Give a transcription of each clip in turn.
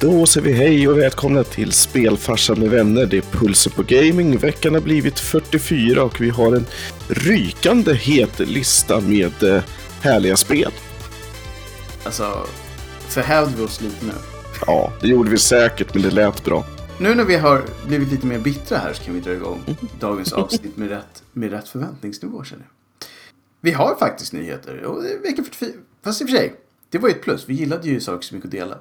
Då säger vi hej och välkomna till Spelfarsan med vänner. Det är Pulser på Gaming. Veckan har blivit 44 och vi har en rykande het lista med eh, härliga spel. Alltså, förhävde vi oss lite nu? Ja, det gjorde vi säkert, men det lät bra. Nu när vi har blivit lite mer bittra här så kan vi dra igång dagens avsnitt med rätt, med rätt förväntningsnivå känner jag. Vi har faktiskt nyheter. Och vecka 44. Fast i och för sig, det var ju ett plus. Vi gillade ju saker så mycket att dela.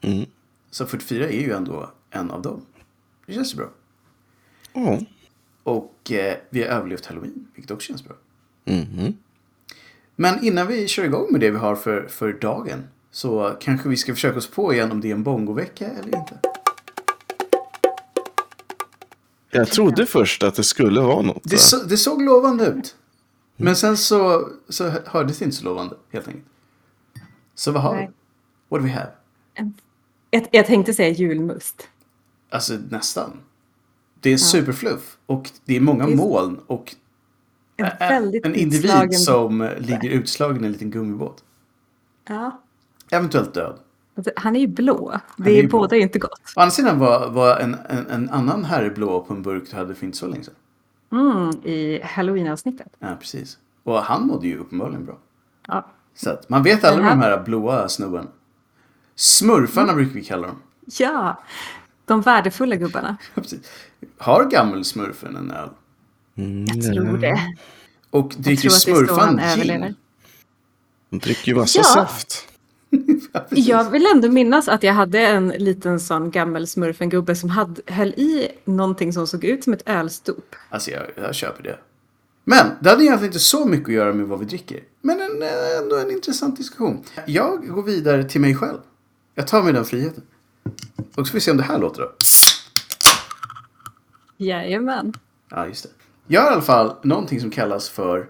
Mm. Så 44 är ju ändå en av dem. Det känns ju bra. Ja. Och eh, vi har överlevt halloween, vilket också känns bra. Mhm. Men innan vi kör igång med det vi har för, för dagen så kanske vi ska försöka oss på igen om det är en bongovecka eller inte. Jag trodde först att det skulle vara något. Det, så, det såg lovande ut. Men sen så, så hördes det inte så lovande, helt enkelt. Så vad har Nej. vi? What do we have? Jag, jag tänkte säga julmust. Alltså nästan. Det är superfluff och det är många Det är- moln och En en individ som ligger utslagen i en liten gummibåt. Ja. Eventuellt död. Alltså, han är ju blå. är Det är blå. båda inte gott. Å andra sidan var, var en, en, en annan herre blå på en burk du hade för inte så länge sedan. Mm, I halloween-avsnittet. Ja, precis. Och han mådde ju uppenbarligen bra. Ja. Så att man vet aldrig här- de här blåa snubbarna. Smurfarna brukar vi kalla dem. ja, de värdefulla gubbarna. Har gammelsmurfen en öl? Jag tror det. Och dricker smurfan gin? De dricker ju massa Ja. saft. Ja. Jag vill ändå minnas att jag hade en liten sån gammel smurfengubbe som hade, höll i någonting som såg ut som ett ölstop. Alltså jag, jag köper det. Men det hade egentligen inte så mycket att göra med vad vi dricker. Men en, eh, ändå en intressant diskussion. Jag går vidare till mig själv. Jag tar mig den friheten. Och så får vi se om det här låter då. Jajamän. Ja, just det. Jag har i alla fall någonting som kallas för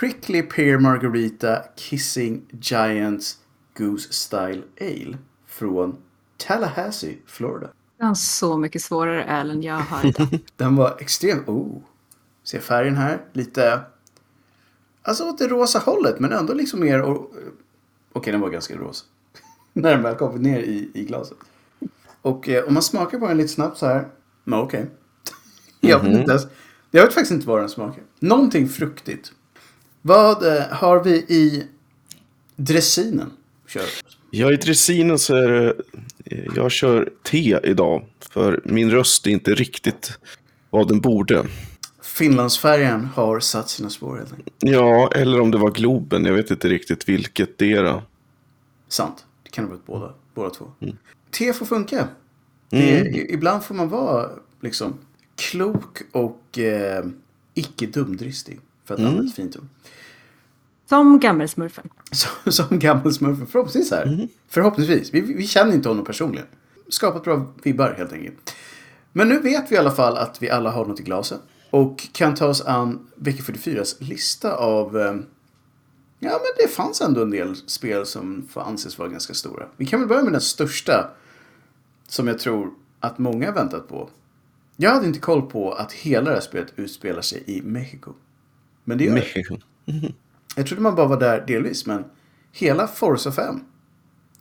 Prickly Pear Margarita Kissing Giants Goose Style Ale från Tallahassee, Florida. Det var så mycket svårare öl än jag har idag. Den var extremt... Oh! Se färgen här. Lite... Alltså åt det rosa hållet, men ändå liksom mer... Okej, den var ganska rosa. När den väl kom ner i, i glaset. Och eh, om man smakar på den lite snabbt så här. Men okej. Jag vet inte ens. Jag vet faktiskt inte vad den smakar. Någonting fruktigt. Vad eh, har vi i dressinen? Kör. Ja, i dressinen så är det... Jag kör te idag. För min röst är inte riktigt vad den borde. Finlandsfärjan har satt sina spår helt enkelt. Ja, eller om det var Globen. Jag vet inte riktigt vilket det är. Sant. Det kan ha varit båda, båda två. Te får funka. Det, Mm. Ibland får man vara liksom klok och eh, icke dumdristig. För att använda ett fint ord. Som gammelsmurfen. Som, som gammal smurf. Förhoppningsvis här. Förhoppningsvis. Vi, vi känner inte honom personligen. Skapat bra vibbar helt enkelt. Men nu vet vi i alla fall att vi alla har något i glaset. Och kan ta oss an vecka 44s lista av... Eh, ja, men det fanns ändå en del spel som får anses vara ganska stora. Vi kan väl börja med den största. Som jag tror att många har väntat på. Jag hade inte koll på att hela det här spelet utspelar sig i Mexiko. Men det gör det. Mexiko. Jag trodde man bara var där delvis, men hela Forza 5.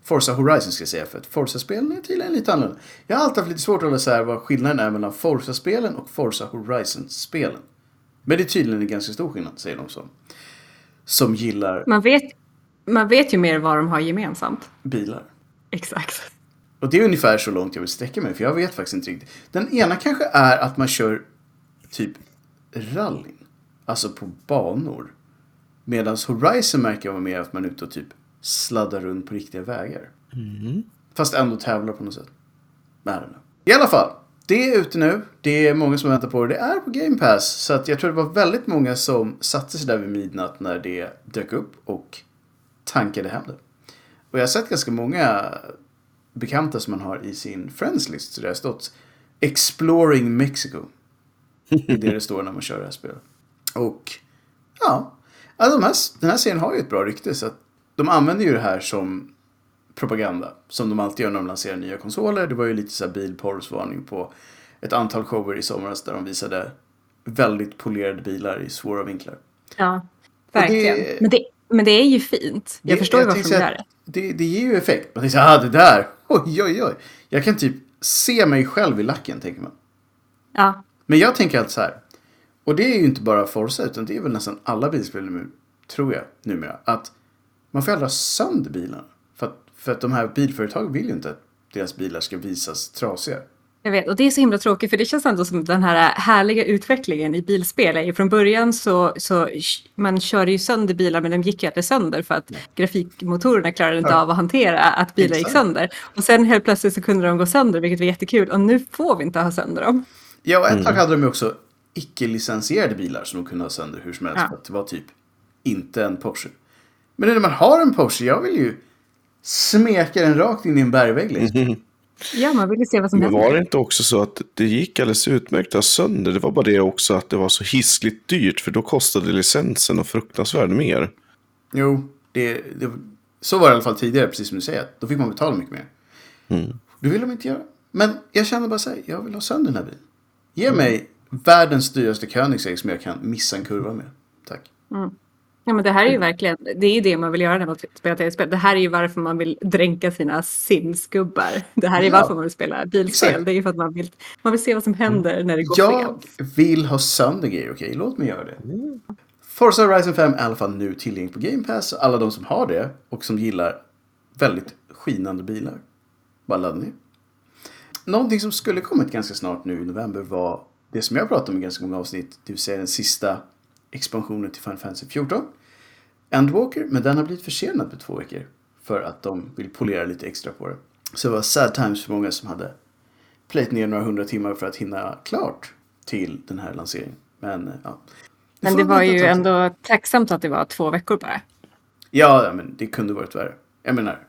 Forza Horizon ska jag säga, för att Forza-spelen är tydligen lite annorlunda. Jag har alltid haft lite svårt att hålla isär vad skillnaden är mellan Forza-spelen och Forza Horizon-spelen. Men det är tydligen en ganska stor skillnad, säger de som. Som gillar Man vet, man vet ju mer vad de har gemensamt. bilar. Exakt. Och det är ungefär så långt jag vill sträcka mig, för jag vet faktiskt inte riktigt. Den ena kanske är att man kör typ rallyn. Alltså på banor. Medan Horizon märker vara mer att man är ute och typ sladdar runt på riktiga vägar. Fast ändå tävlar på något sätt. Know. I alla fall. Det är ute nu. Det är många som väntar på det. Det är på Game Pass. Så att jag tror det var väldigt många som satte sig där vid midnatt när det dök upp och tankade hem det. Och jag har sett ganska många bekanta som man har i sin friends list. Så det har stått Exploring Mexico. Det är det det står när man kör det här spelet. Och ja, alltså de här, den här serien har ju ett bra rykte. Så att de använder ju det här som propaganda. Som de alltid gör när de lanserar nya konsoler. Det var ju lite så här bilporrsvarning på ett antal shower i somras där de visade väldigt polerade bilar i svåra vinklar. Ja, verkligen. det- Men det, Men det är ju fint. Jag Det- förstår ju varför de gör det. Det, det ger ju effekt. Man tänker så här, ah, det där, oj, oj, oj. Jag kan typ se mig själv i lacken, tänker man. Ja, Men jag tänker alltid så här. Och det är ju inte bara Forza, utan det är väl nästan alla bilspel nu, tror jag, numera. Att man får aldrig sönder bilarna. För att, de här bilföretagen vill ju inte att deras bilar ska visas trasiga. jag vet. Och det är så himla tråkigt för det känns ändå som den här härliga utvecklingen i bilspel. Från början så, så man körde ju sönder bilar men de gick ju aldrig sönder för att grafikmotorerna klarade inte Ja. av att hantera att bilar gick Exakt. sönder. Och sen helt plötsligt så kunde de gå sönder vilket var jättekul och nu får vi inte ha sönder dem. Ja, och ett tag hade de ju också icke-licensierade bilar som de kunde ha sönder hur som helst. Ja. För att det var typ inte en Porsche. Men nu när man har en Porsche, jag vill ju smeka den rakt in i en bergvägg. Liksom. Ja, man vill ju se vad som Men händer. var det inte också så att det gick alldeles utmärkt att ha sönder? Det var bara det också att det var så hiskligt dyrt för då kostade licensen och fruktansvärt mer. Jo, det, det, så var det i alla fall tidigare, precis som du säger. Då fick man betala mycket mer. Det vill de inte göra. Men jag känner bara så här, jag vill ha sönder den här bilen. Ge mig världens dyraste Koenigsegg som jag kan missa en kurva med. Tack. Ja, men det här är ju verkligen, det är ju det man vill göra när man spelar tv-spel. Det här är ju varför man vill dränka sina Sims-gubbar. Det här är Ja. varför man vill spela bilspel. Exakt. Det är ju för att man vill, man vill se vad som händer när det går Jag fel. vill ha sönder grejer, okej? Låt mig göra det. Forza Horizon 5 är i alla fall nu tillgänglig på Game Pass. Alla de som har det och som gillar väldigt skinande bilar. Bara ladda ner. Någonting som skulle kommit ganska snart nu i november var det som jag pratat om i ganska många avsnitt. Det vill säga den sista expansionen till Final Fantasy 14. Endwalker, men den har blivit försenad med två veckor. För att de vill polera lite extra på det. Så det var sad times för många som hade plöjt ner några hundra timmar för att hinna klart till den här lanseringen. Men eh, ja. Vi Men det var ju ändå tacksamt att det var två veckor bara. Ja, men det kunde varit värre. Jag menar,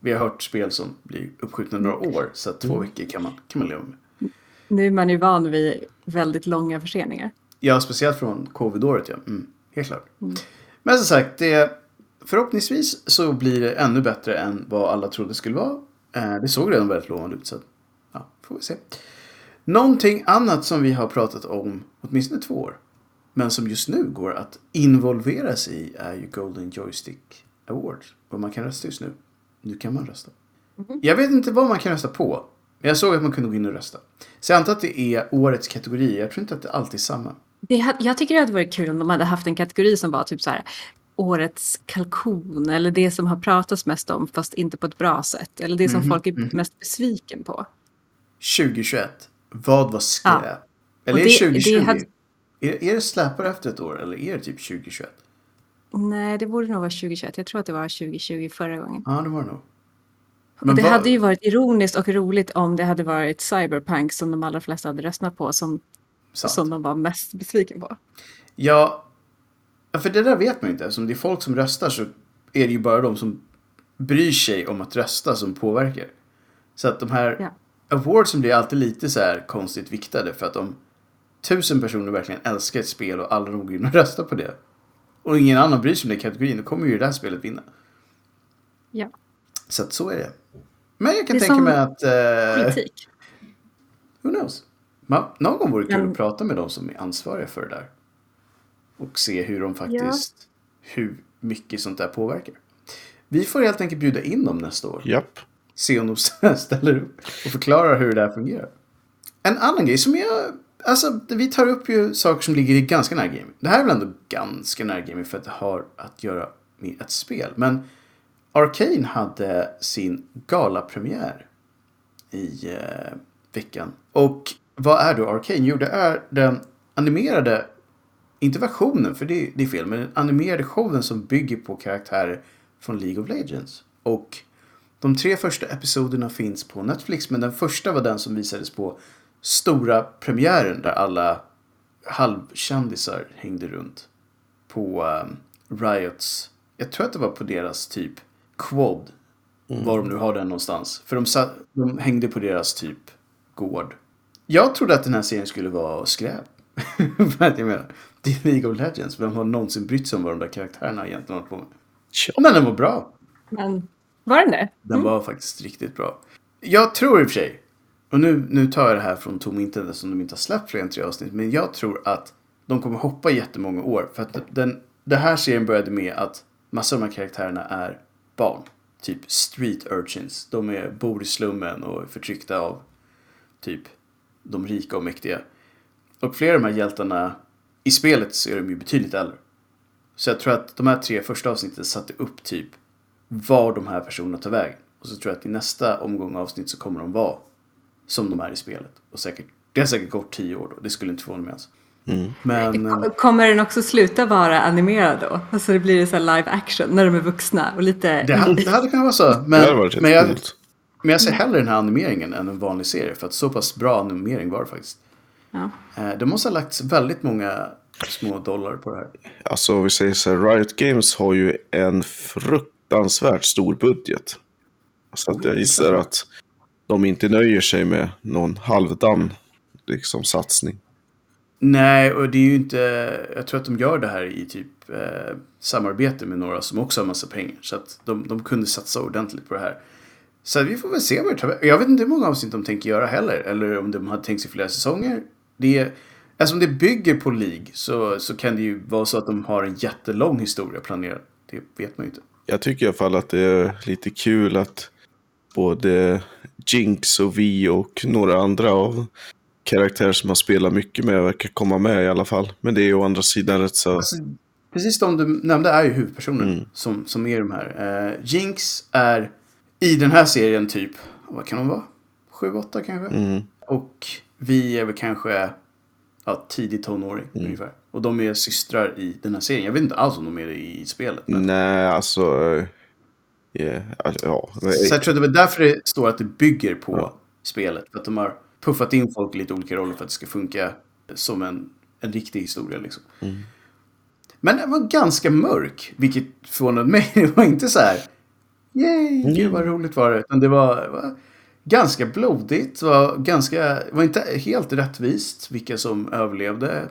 vi har hört spel som blir uppskjutna några år. Så att två Mm. veckor kan man, kan man leva med. Nu är man ju van vid väldigt långa förseningar. Ja, speciellt från covid-året, ja. Mm, helt klart. Men som sagt, det, förhoppningsvis så blir det ännu bättre än vad alla trodde det skulle vara. Eh, det såg redan väldigt lovande ut, så ja, får vi se. Någonting annat som vi har pratat om åtminstone två år, men som just nu går att involveras i är ju Golden Joystick Awards. Vad man kan rösta just nu. Nu kan man rösta. Jag vet inte vad man kan rösta på. Jag såg att man kunde gå in och rösta. Så jag antar att det är årets kategori. Jag tror inte att det alltid är samma. Det, jag tycker det hade varit kul om de hade haft en kategori som var typ så här årets kalkon eller det som har pratats mest om fast inte på ett bra sätt. Eller det som Mhm, folk är mest besviken på. 2021. Vad var skräp? Ja. Eller Och är det det- det 2020? hade- Är, är det släpare efter ett år eller är det typ 2021? Nej, det borde nog vara 2021. Jag tror att det var 2020 förra gången. Ja, det var det nog. Och det vad- hade ju varit ironiskt och roligt om det hade varit Cyberpunk som de allra flesta hade röstat på som, Sant. som de var mest besviken på. Ja, ja, för det där vet man ju inte. Eftersom det är folk som röstar så är det ju bara de som bryr sig om att rösta som påverkar. Så att de här Ja. awardsen blir alltid lite så här konstigt viktade. För att om tusen personer verkligen älskar ett spel och alla de går in och röstar på det. Och ingen annan bryr sig om den kategorin, då kommer ju det här spelet vinna. Ja, Så att så är det. Men jag kan tänka mig att... Eh, politik. who knows? Ma- Någon gång vore det kul Men- att prata med de som är ansvariga för det där. Och se hur de faktiskt... Hur mycket sånt där påverkar. Vi får helt enkelt bjuda in dem nästa år. Japp. Se om de ställer upp och förklarar hur det där fungerar. En annan grej som jag... Alltså, vi tar upp ju saker som ligger i ganska nära gaming. Det här är väl ändå ganska nära gaming för att det har att göra med ett spel. Men Arcane hade sin galapremiär i eh, veckan. Och vad är då Arcane? Jo, det är den animerade, inte versionen, för det, det är fel, men den animerade showen som bygger på karaktärer från League of Legends. Och de tre första episoderna finns på Netflix, men den första var den som visades på stora premiären där alla halvkändisar hängde runt på um, Riots. Jag tror att det var på deras typ quad. Var de nu har den någonstans. För de, satt, de hängde på deras typ gård. Jag trodde att den här serien skulle vara skräp. Jag menar, det är League of Legends. Vem har någonsin brytt sig om vad de där karaktärerna egentligen håller på med? Men den var bra. Men var den det? Den var faktiskt riktigt bra. Jag tror i och för sig, och nu, nu tar jag det här från tom intet eftersom de inte har släppt fler än tre avsnitt, men jag tror att de kommer hoppa jättemånga år. För att den, det här serien började med att Massa av de här karaktärerna är barn. Typ street urchins. De är, bor i slummen och är förtryckta av typ de rika och mäktiga. Och flera av de här hjältarna i spelet så är de ju betydligt äldre. Så jag tror att de här tre första avsnitten satte upp typ var de här personerna tar vägen. Och så tror jag att i nästa omgång avsnitt så kommer de vara som de är i spelet. Och säkert, det har säkert gått tio år då, det skulle inte förvåna mig alls. Men eh, Kommer den också sluta vara animerad då? Alltså det blir så live action när de är vuxna och lite... det hade, det hade kunnat vara så. det Men, varit rätt men, jag, men jag ser hellre den här animeringen än en vanlig serie. För att så pass bra animering var det faktiskt. Ja. Eh, Det måste ha lagts väldigt många små dollar på det här. Alltså vi säger så här, Riot Games har ju en fruktansvärt stor budget. Så att jag gissar att de inte nöjer sig med någon halvdan liksom, satsning. Nej, och det är ju inte... Jag tror att de gör det här i typ eh, samarbete med några som också har massa pengar. Så att de, de kunde satsa ordentligt på det här. Så vi får väl se vad det tar. Jag vet inte hur många avsnitt de tänker göra heller. Eller om de hade tänkt sig flera säsonger. Det är, alltså eftersom det bygger på League så, så kan det ju vara så att de har en jättelång historia planerad. Det vet man ju inte. Jag tycker i alla fall att det är lite kul att både Jinx och Vi och några andra av karaktärer som har spelat mycket med verkar komma med i alla fall. Men det är ju å andra sidan rätt så... Alltså, precis de du nämnde är ju huvudpersonen Mm. som, som är de här. Eh, Jinx är i den här serien typ, vad kan hon vara? Sju, åtta kanske? Mm. Och vi är väl kanske ja, tidig tonåring Mm. ungefär. Och de är systrar i den här serien. Jag vet inte alls om de är det i spelet. Men... Nej, alltså... Yeah, ja. Så jag tror att det är därför det står att det bygger på spelet. För att de har puffat in folk i lite olika roller för att det ska funka som en, en riktig historia. Liksom. Mm. Men den var ganska mörk, vilket förvånade mig. Det var inte så här, yay, Mm. gud vad roligt var det. Utan det var, var ganska blodigt, var, ganska, var inte helt rättvist vilka som överlevde.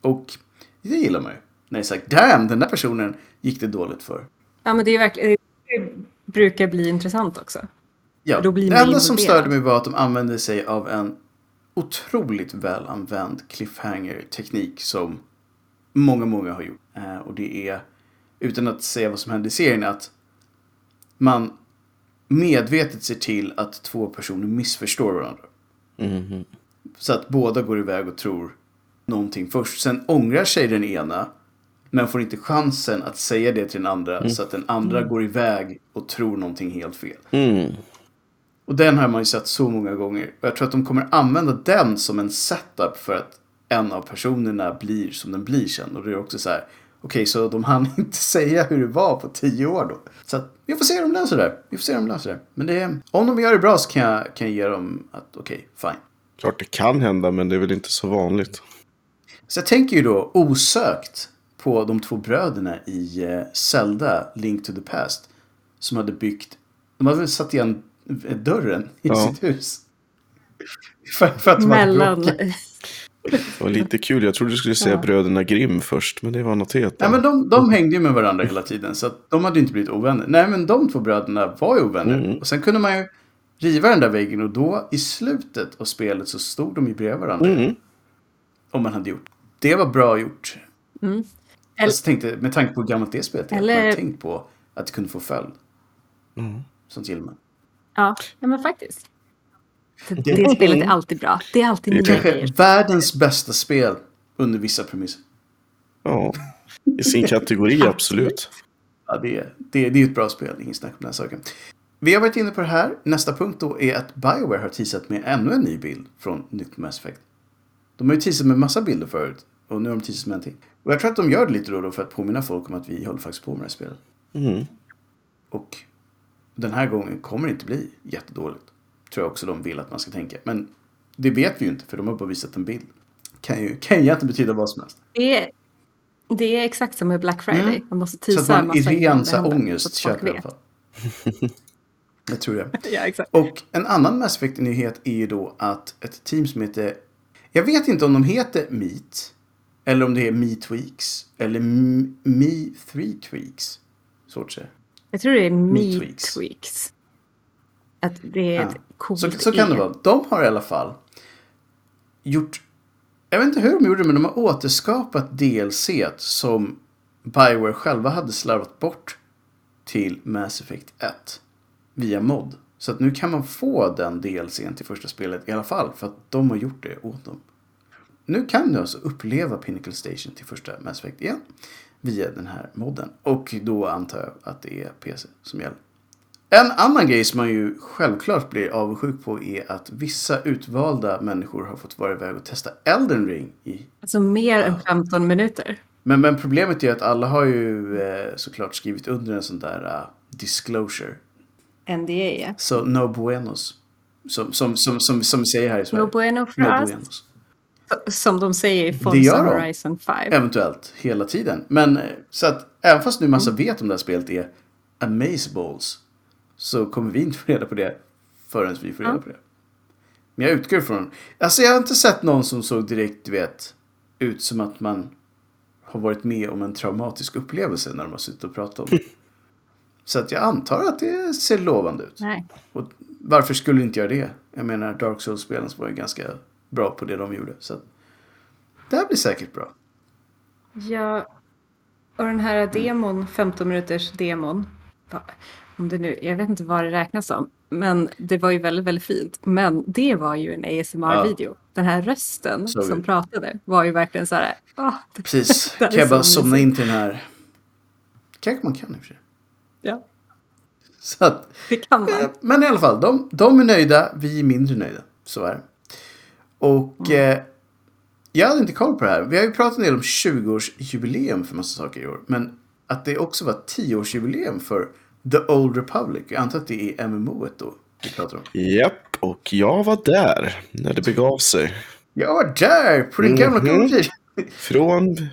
Och det gillar man ju. När det är så här, damn, den där personen gick det dåligt för. Ja, men det är verkligen... Det brukar bli intressant också. Ja, Då blir det enda som störde mig var att de använde sig av en otroligt väl använd cliffhanger-teknik som många, många har gjort. Eh, och det är, utan att säga vad som hände i serien, att man medvetet ser till att två personer missförstår varandra. Mhm. Så att båda går iväg och tror någonting först. Sen ångrar sig den ena, men får inte chansen att säga det till den andra. Så att den andra går iväg och tror någonting helt fel. Och den har man ju sett så många gånger. Och jag tror att de kommer använda den som en setup för att en av personerna blir som den blir sen. Och det är också så här, okej så de hann inte säga hur det var på tio år då. Så att vi får se hur de löser det. Vi får se hur de löser det. Men det är, om de gör det bra så kan jag, kan jag ge dem att okej, fine. Klart det kan hända, men det är väl inte så vanligt. Så jag tänker ju då osökt på de två bröderna i eh, Zelda, Link to the Past. Som hade byggt, de hade väl satt igen dörren i Ja. sitt hus. För, för att Mellan... Det var lite kul. Jag trodde du skulle säga Ja. bröderna Grimm först, men det var något helt Ja, men de, de hängde ju med varandra hela tiden. Så att de hade ju inte blivit ovänner. Nej, men de två bröderna var ju ovänner. Mm. Och sen kunde man ju riva den där väggen. Och då i slutet av spelet så stod de ju bredvid varandra. Mm. Om man hade gjort. Det var bra gjort. Mm. Jag tänkte, med tanke på hur gammalt det spelet är. Eller- Eller... Jag tänkt på att det kunde få följd. Mm. Sånt gillar man. Ja, ja, men faktiskt. Det, det spelet är alltid bra. Det är alltid nya Kanske grejer. världens bästa spel under vissa premisser. Ja, i sin kategori absolut. Ja, det, är, det, är- det är ett bra spel, ingen snack om den här saken. Vi har varit inne på det här. Nästa punkt då är att Bioware har teasat med ännu en ny bild från nytt Mass Effect. De har ju teasat med massa bilder förut och nu har de teasat med en till. Och jag tror att de gör det lite då, då för att påminna folk om att vi håller faktiskt på med det här spelet. Mm. Och den här gången kommer det inte bli jättedåligt. Tror jag också de vill att man ska tänka. Men det vet vi ju inte för de har bara visat en bild. Kan ju, kan ju egentligen betyda vad som helst. Det är, det är exakt som med Black Friday. Mm. Man måste Så teasa att man i ren så ångest så köper i alla fall. Jag tror det. Ja, exakt. Och en annan Mass Effect-nyhet är ju då att ett team som heter... Jag vet inte om de heter Meet. Eller om det är Me Tweaks. Eller Me Three Tweaks. Svårt att säga. Jag tror det är Me Tweaks. Tweaks. Att det är Ja. ett coolt Så, så kan det vara. De har i alla fall gjort... Jag vet inte hur de gjorde men de har återskapat DLC som Bioware själva hade slarvat bort till Mass Effect 1 via mod. Så att nu kan man få den DLCn till första spelet i alla fall för att de har gjort det åt dem. Nu kan du alltså uppleva Pinnacle Station till första Mass Effect igen via den här modden. Och då antar jag att det är PC som gäller. En annan grej som man ju självklart blir avundsjuk på är att vissa utvalda människor har fått vara iväg och testa Elden Ring i Alltså mer än 15 minuter. men, men problemet är att alla har ju eh, såklart skrivit under en sån där uh, disclosure. NDA, ja. Så no buenos. Som, som, som, som, som vi säger här i Sverige. No bueno för No oss. buenos. Som de säger i Forza. Horizon 5. Eventuellt, hela tiden. Men eh, så att även fast nu massa vet om det här spelet är amazeballs. Så kommer vi inte få reda på det förrän vi får reda på det. Men jag utgår från. Alltså jag har inte sett någon som såg direkt, du vet, ut som att man har varit med om en traumatisk upplevelse när de har suttit och pratat om det. Så att jag antar att det ser lovande ut. Nej. Och varför skulle inte göra det? Jag menar, Dark Souls-spelen var ju ganska bra på det de gjorde. Så det här blir säkert bra. Ja, och den här demon, 15 minuters demon. Om det nu, jag vet inte vad det räknas som. Men det var ju väldigt, väldigt fint. Men det var ju en ASMR-video. Den här rösten Så som pratade var ju verkligen så här. det- Precis. Kan jag bara somna in till den här. Kanske man kan i och för sig. ja, Så att, det kan man. eh, men i alla fall, de, de är nöjda, vi är mindre nöjda. Så är det. Och eh, jag hade inte koll på det här. Vi har ju pratat en del om 20-årsjubileum för massa saker i år. Men att det också var 10-årsjubileum för The Old Republic. Jag antar att det är MMO då vi pratar om. Japp, och jag var där när det begav sig. Jag var där på den gamla mm Från eh,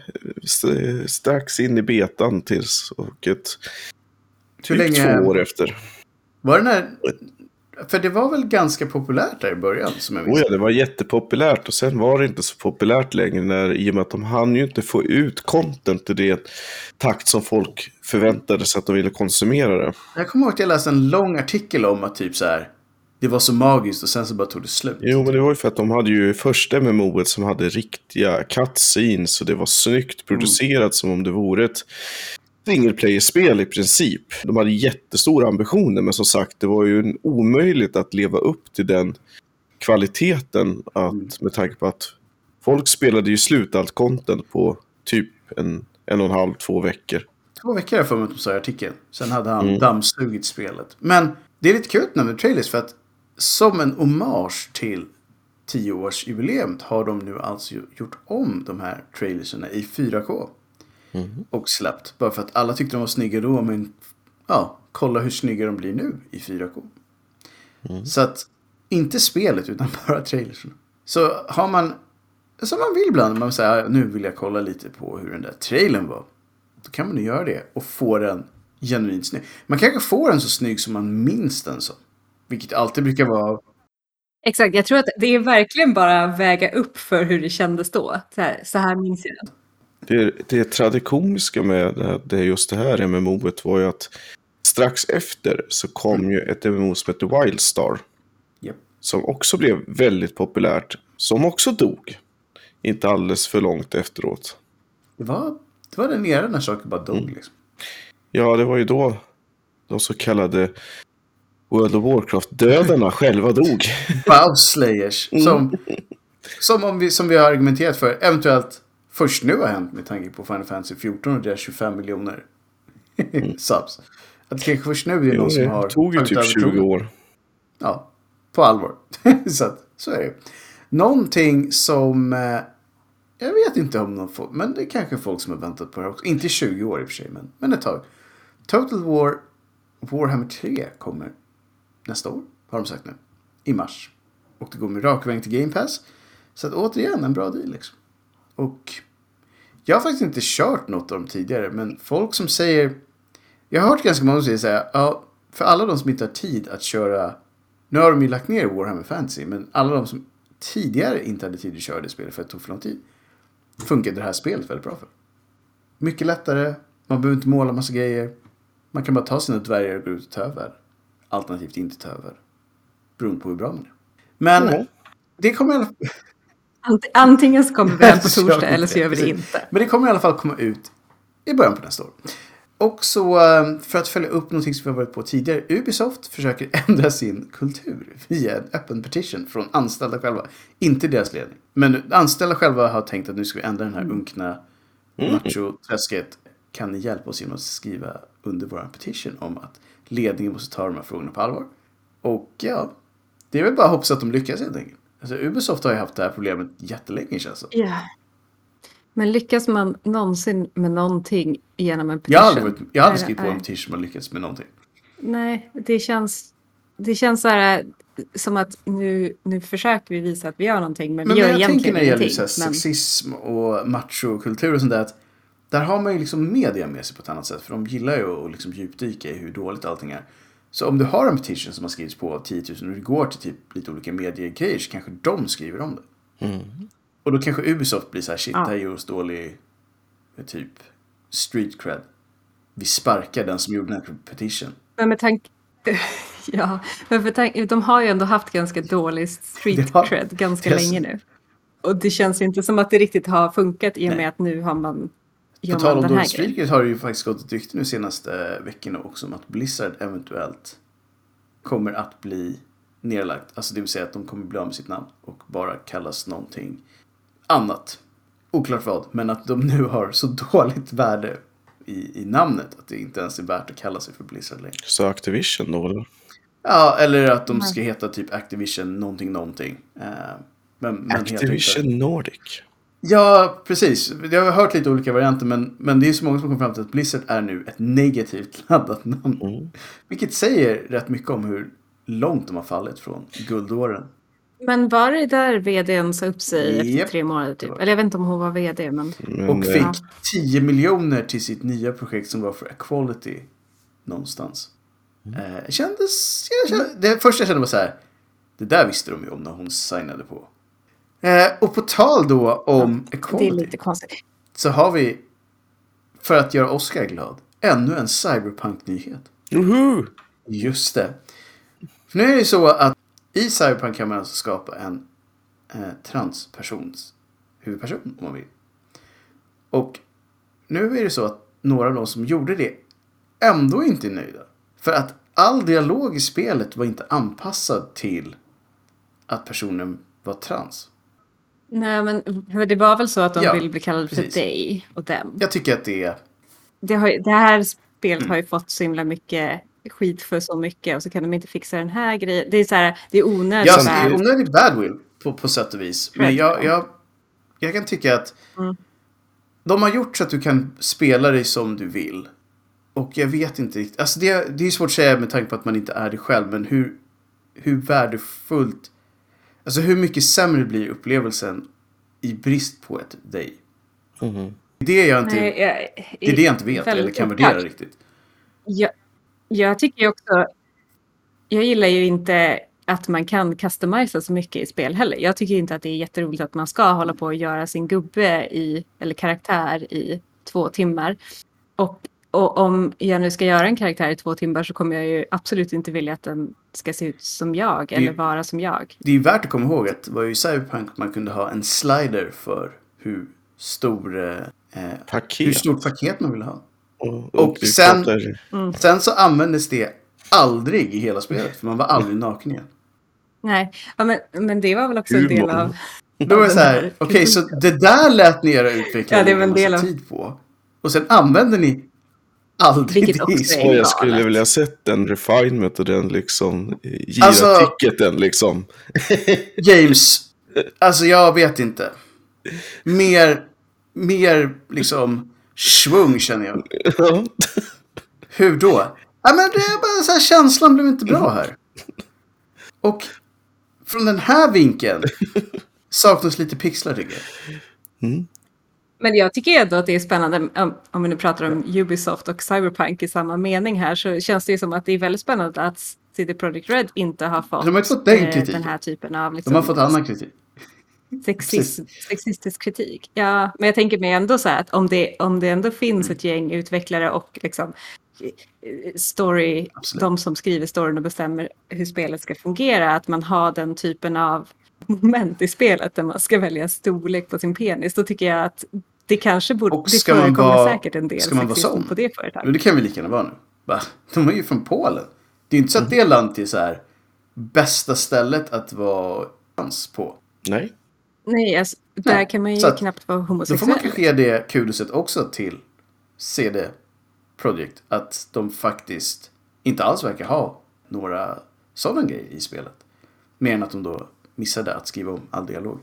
st- strax in i betan tills och ett Hur länge två år efter. var den här... För det var väl ganska populärt där i början som jag. Oh ja, det var jättepopulärt och sen var det inte så populärt längre när, i och med att de hann ju inte få ut content i det takt som folk förväntade sig att de ville konsumera det. Jag kommer ihåg att jag läste en lång artikel om att typ så här. Det var så magiskt och sen så bara tog det slut. Jo, men det var ju för att de hade ju första MMO som hade riktiga cutscenes och det var snyggt producerat som om det vore ett single player-spel i princip. De hade jättestora ambitioner, men som sagt, det var ju omöjligt att leva upp till den kvaliteten att, med tanke på att folk spelade ju slut allt content på typ en, en och en halv, två veckor. Två veckor har jag för mig att de sa i artikeln. Sen hade han dammsugit spelet. Men det är lite kul med trailers för att som en hommage till 10-årsjubileet har de nu alltså gjort om de här trailerserna i 4K. Och släppt. Bara för att alla tyckte de var snygga då men ja, kolla hur snygga de blir nu i 4K. Så att inte spelet utan bara trailerserna. Så har man som man vill ibland. Man säger nu vill jag kolla lite på hur den där trailern var. Då kan man ju göra det och få den genuint snygg. Man kanske får den så snygg som man minns den som. Vilket alltid brukar vara. Exakt, jag tror att det är verkligen bara väga upp för hur det kändes då. Så här, så här minns jag det. Det, det traditioniska med det, det just det här MMOet var ju att strax efter så kom ju ett MMO som hette Wildstar. Japp. Som också blev väldigt populärt. Som också dog. Inte alldeles för långt efteråt. Det var, det var den eran när saker bara dog Mm. liksom. Ja, det var ju då de så kallade World of Warcraft-dödarna själva dog. Bowslayers. Mm. Som, som, om vi, som vi har argumenterat för. Eventuellt först nu har hänt med tanke på Final Fantasy 14 och deras 25 miljoner subs. Att det kanske först nu är Mm. Jo, någon som det har tog ju typ över 20 tronen. år. Ja, på allvar. så, att, så är det. Någonting som... Eh, jag vet inte om någon får, men det är kanske folk som har väntat på det också. Inte 20 år i och för sig, men, men ett tag. Total War Warhammer 3 kommer nästa år, har de sagt nu. I mars. Och det går med rak väg till Game Pass. Så att återigen, en bra deal liksom. Och jag har faktiskt inte kört något av dem tidigare, men folk som säger... Jag har hört ganska många som säger så här, ja, för alla de som inte har tid att köra... Nu har de ju lagt ner Warhammer Fantasy, men alla de som tidigare inte hade tid att köra det spelet för att det tog för lång tid. Funkade det här spelet väldigt bra för. Mycket lättare, man behöver inte måla massa grejer. Man kan bara ta sina dvärgar och gå ut och ta över. Alternativt inte ta över. Beroende på hur bra man är. Men Ja. det kommer i alla fall... Ant- Antingen så kommer vi den på torsdag eller så gör vi det inte. Men det kommer i alla fall komma ut i början på nästa år. Och så eh, för att följa upp någonting som vi har varit på tidigare. Ubisoft försöker ändra sin kultur via en öppen petition från anställda själva. Inte deras ledning. Men anställda själva har tänkt att nu ska vi ändra den här unkna macho-träsket. Kan ni hjälpa oss genom att skriva under vår petition om att ledningen måste ta de här frågorna på allvar? Och ja, det är väl bara att hoppas att de lyckas helt enkelt. Alltså, Ubisoft har ju haft det här problemet jättelänge känns det. Ja. Men lyckas man någonsin med någonting genom en petition? Jag har aldrig, jag har aldrig skrivit på en petition har lyckats med någonting. Nej, det känns, det känns så här, som att nu, nu försöker vi visa att vi gör någonting, men, Men, vi men gör jag tänker egentligen när det gäller ingenting. men, sexism och machokultur och sånt där. Att där har man ju liksom media med sig på ett annat sätt. För de gillar ju att liksom djupdyka i hur dåligt allting är. Så om du har en petition som har skrivits på av 10 000 och det går till typ lite olika mediegrejer så kanske de skriver om det. Mm. Och då kanske Ubisoft blir så här, shit, Ja. det här ger oss dålig eh, typ street cred. Vi sparkar den som gjorde den här petition. men med tanke... ja, men för tank, de har ju ändå haft ganska dålig street har- cred ganska Yes. länge nu. Och det känns ju inte som att det riktigt har funkat i och Nej. med att nu har man... På tal om grejen. cred har det ju faktiskt gått ett rykte nu senaste veckorna också om att Blizzard eventuellt kommer att bli nedlagt. Alltså det vill säga att de kommer bli av med sitt namn och bara kallas någonting annat. Oklart vad, men att de nu har så dåligt värde i, i namnet att det inte ens är värt att kalla sig för Blizzard längre. Så Activision då eller? Ja, eller att de ska heta typ Activision någonting någonting. Eh, men, men Activision Nordic. Ja, precis. Jag har hört lite olika varianter men, men det är så många som kommer fram till att Blizzard är nu ett negativt laddat namn. Mm. Vilket säger rätt mycket om hur långt de har fallit från guldåren. Men var det där vdn sa upp sig Japp. efter tre månader typ? Eller jag vet inte om hon var vd, men... Men, Och fick 10 miljoner till sitt nya projekt som var för Equality någonstans. Eh, kändes, jag kände, det första jag kände var så här. Det där visste de ju om när hon signade på. Eh, och på tal då om Det är Equality. lite konstigt. Så har vi, för att göra Oscar glad, ännu en cyberpunk-nyhet. Woho! Just det. För nu är det så att i Cyberpunk kan man alltså skapa en eh, transpersons huvudperson om man vill. Och nu är det så att några av de som gjorde det ändå inte är nöjda. För att all dialog i spelet var inte anpassad till att personen var trans. Nej, men för det var väl så att de Ja, vill bli kallade för precis. dig och dem. Jag tycker att det är... Det, har, det här spelet Mm. har ju fått så himla mycket skit för så mycket och så kan de inte fixa den här grejen. Det är så här, det är onödigt. Ja, det är onödigt badwill på, på sätt och vis. Men jag, jag, jag kan tycka att Mm. de har gjort så att du kan spela dig som du vill. Och jag vet inte riktigt. Alltså det, det är svårt att säga med tanke på att man inte är det själv. Men hur, hur värdefullt. Alltså hur mycket sämre blir upplevelsen i brist på ett dig. Mhm. Det är jag inte, Nej, jag, det är det jag inte vet eller kan värdera oklart. riktigt. Jag, jag tycker ju också... Jag gillar ju inte att man kan customisa så mycket i spel heller. Jag tycker inte att det är jätteroligt att man ska hålla på och göra sin gubbe i, eller karaktär i två timmar. Och, och om jag nu ska göra en karaktär i två timmar så kommer jag ju absolut inte vilja att den ska se ut som jag eller vara som jag. Det är ju värt att komma ihåg att det var ju i Cyberpunk man kunde ha en slider för hur stor eh, hur Paket. stort paket man ville ha. Och, och det sen- pratar- Sen så användes det aldrig i hela spelet för man var aldrig naken igen. Nej, ja, men, men det var väl också en del Humor. av... Då var det så här, okej här så det där lät ni era utvecklare Ja, det var en del av- tid på. Och sen använder ni aldrig Vilket också är- jag skulle vilja sett den refinement och den liksom gira Alltså- ticketen liksom. James, alltså jag vet inte. Mer, mer liksom svung känner jag. Hur då? Ja, men det är bara så här, känslan blev inte bra här. Och från den här vinkeln saknas lite pixlar tycker jag. Men jag tycker ändå att det är spännande, om, vi nu pratar om Ubisoft och Cyberpunk i samma mening här, så känns det ju som att det är väldigt spännande att CD Projekt Red inte har fått, De har fått den eh, den här typen av De liksom, har fått annan kritik. sexist, sexistisk kritik. Ja, men jag tänker mig ändå så här att om det, om det ändå finns Mm. ett gäng utvecklare och liksom eh, story, Absolut. de som skriver storyn och bestämmer hur spelet ska fungera, att man har den typen av moment i spelet där man ska välja storlek på sin penis, då tycker jag att Det kanske borde, Och det ska man förekommer vara- säkert en del ska man vara sån? på det Men företaget. det kan vi lika gärna vara nu. Va? De är ju från Polen. Det är inte så att det landet är så här bästa stället att vara trans på. Nej. Nej, alltså, där Nej, kan man ju så knappt vara Då får man homosexuell. kanske ge det kudoset också till CD Projekt. Att de faktiskt inte alls verkar ha några sådana grejer i spelet. Mer än att de då missade att skriva om all dialog.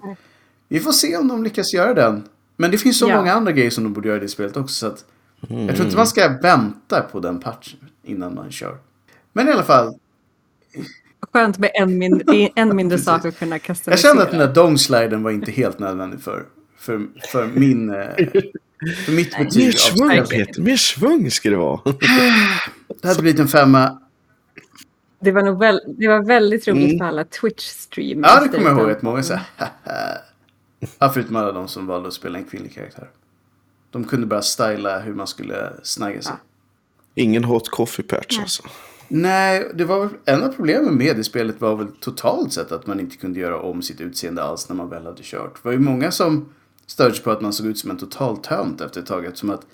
Vi får se om de lyckas göra den. Men det finns så Ja. många andra grejer som de borde göra i det spelet också. Så att Jag tror inte man ska vänta på den patchen innan man kör. Men i alla fall, Skönt med en, min, en mindre sak att kunna jag customisera. kände att den där dongsliden var inte helt nödvändig för, för, för min... eh, För mitt betyg Mer svung. Peter, mer svung ska det vara. Det hade blivit en femma. Det var, nog väl, det var väldigt roligt Mm. för alla Twitch-streamers. Ja, det kommer jag ihåg att många sa Ja, förutom alla de som valde att spela en kvinnlig karaktär. De kunde bara styla hur man skulle snagga sig. Ingen hot coffee patch alltså. Nej, det var väl en av problemen med det spelet var väl totalt sett att man inte kunde göra om sitt utseende alls när man väl hade kört. Det var ju många som störde sig på att man såg ut som en total tönt efter ett tag eftersom att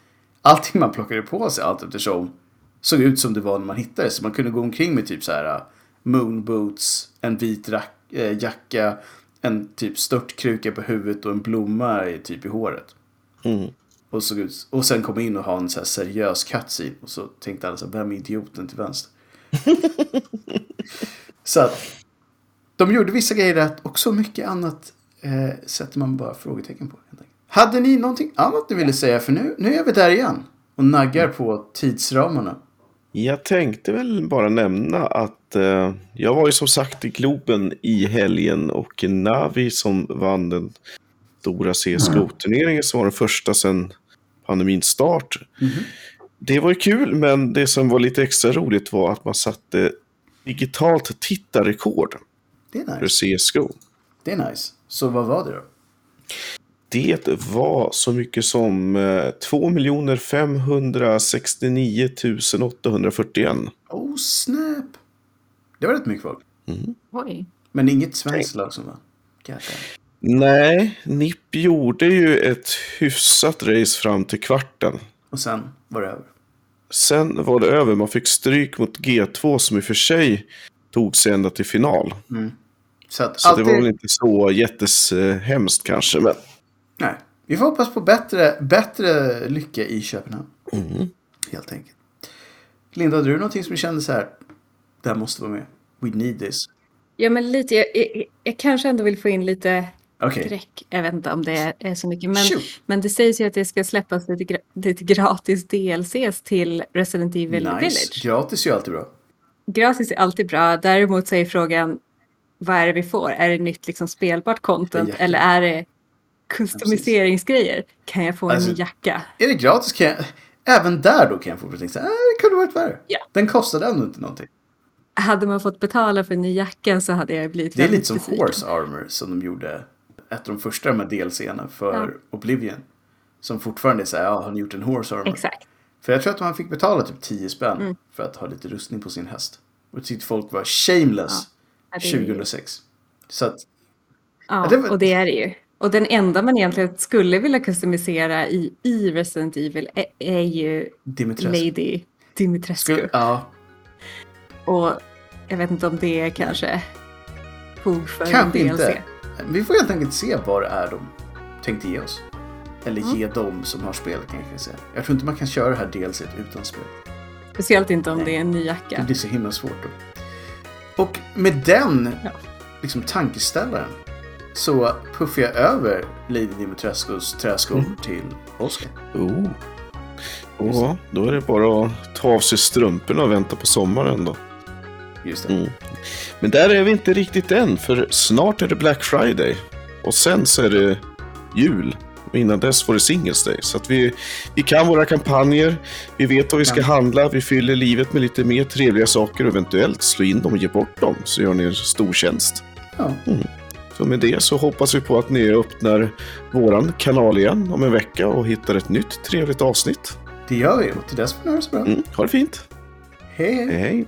allting man plockade på sig allt eftersom såg ut som det var när man hittade. Så man kunde gå omkring med typ så här uh, moon boots, en vit rack, äh, jacka, en typ störtkruka på huvudet och en blomma i, typ i håret. Mm. Och, såg ut, och sen komma in och ha en så här seriös cutscene. Och så tänkte alla så här, vem är idioten till vänster? så att de gjorde vissa grejer rätt och så mycket annat eh, sätter man bara frågetecken på. Hade ni någonting annat ni ville säga? För nu, nu är vi där igen. Och naggar på tidsramarna. Jag tänkte väl bara nämna att eh, jag var ju som sagt i Globen i helgen och Navi som vann den stora CSGO-turneringen som var den första sedan pandemins start. Det var ju kul, men det som var lite extra roligt var att man satte digitalt tittarrekord Det är för nice. CSGO. Det är nice. Så vad var det då? Det var så mycket som eh, 2 569 841. Oh snap! Det var rätt mycket folk. Oj. Men inget svenskt lag som damn. Nej, NIP gjorde ju ett hyfsat race fram till kvarten. Och sen var det över. Sen var det över. Man fick stryk mot G2 som i och för sig tog sig ända till final. Så att Så alltid... det var väl inte så jätteshemskt kanske. Men Nej. Vi får hoppas på bättre, bättre lycka i Köpenhamn. Helt enkelt. Linda, hade du någonting som du kände så här? Det här måste vara med. We need this. Ja, men lite. Jag, jag, jag kanske ändå vill få in lite Okej. skräck. Jag vet inte om det är så mycket. Men, Shoot. men det sägs ju att det ska släppas lite, gra- lite gratis DLCs till Resident Evil Nice. Village. Gratis är ju alltid bra. Gratis är alltid bra. Däremot så är frågan, vad är det vi får? Är det nytt liksom spelbart content jacka. eller är det customiseringsgrejer? Kan jag få en Alltså- ny jacka? Är det gratis kan jag... Även där då kan jag få tänka så här, det kunde varit värre. Ja. Den kostade ändå inte någonting. Hade man fått betala för en ny jacka så hade jag blivit Det är lite som besviken. Horse Armor som de gjorde. Ett av de första här DLCerna för Ja. Oblivion. Som fortfarande är så här, ja, har ni gjort en Horse Armor? Exakt. För jag tror att man fick betala typ 10 spänn Mm. för att ha lite rustning på sin häst. Och tyckte folk var shameless Ja, det är- 2006. Så att, Ja, det var- och det är det ju. Och den enda man egentligen skulle vilja customisera i, i Resident Evil är, är ju Dimitrescu. Lady Dimitrescu. Skulle, ja, Och jag vet inte om det är kanske fog för kanske en DLC. inte. Vi får helt enkelt se vad det är de tänkte ge oss. Eller Mm. ge dem som har spelet kan jag kanske säga. Jag tror inte man kan köra det här DLC utan spel. Speciellt inte om Nej. det är en ny Det jacka. blir så himla svårt då. Och med den Ja. liksom tankeställaren så puffar jag över Lady Dimitrescus träskor Mm. till Oscar. oh. Ja, då är det bara att ta av sig strumporna och vänta på sommaren då. Just. Mm. Men där är vi inte riktigt än, för snart är det Black Friday. Och sen så är det jul. Och innan dess var det Singles Day. Så att vi, vi kan våra kampanjer, vi vet vad vi ska handla, vi fyller livet med lite mer trevliga saker och eventuellt slå in dem och ge bort dem. Så gör ni en stor tjänst. Ja. Så med det så hoppas vi på att ni öppnar våran kanal igen om en vecka och hittar ett nytt trevligt avsnitt. Det gör vi och till dess får ni ha det så bra. Mm, ha det fint. Hej hej! Hej!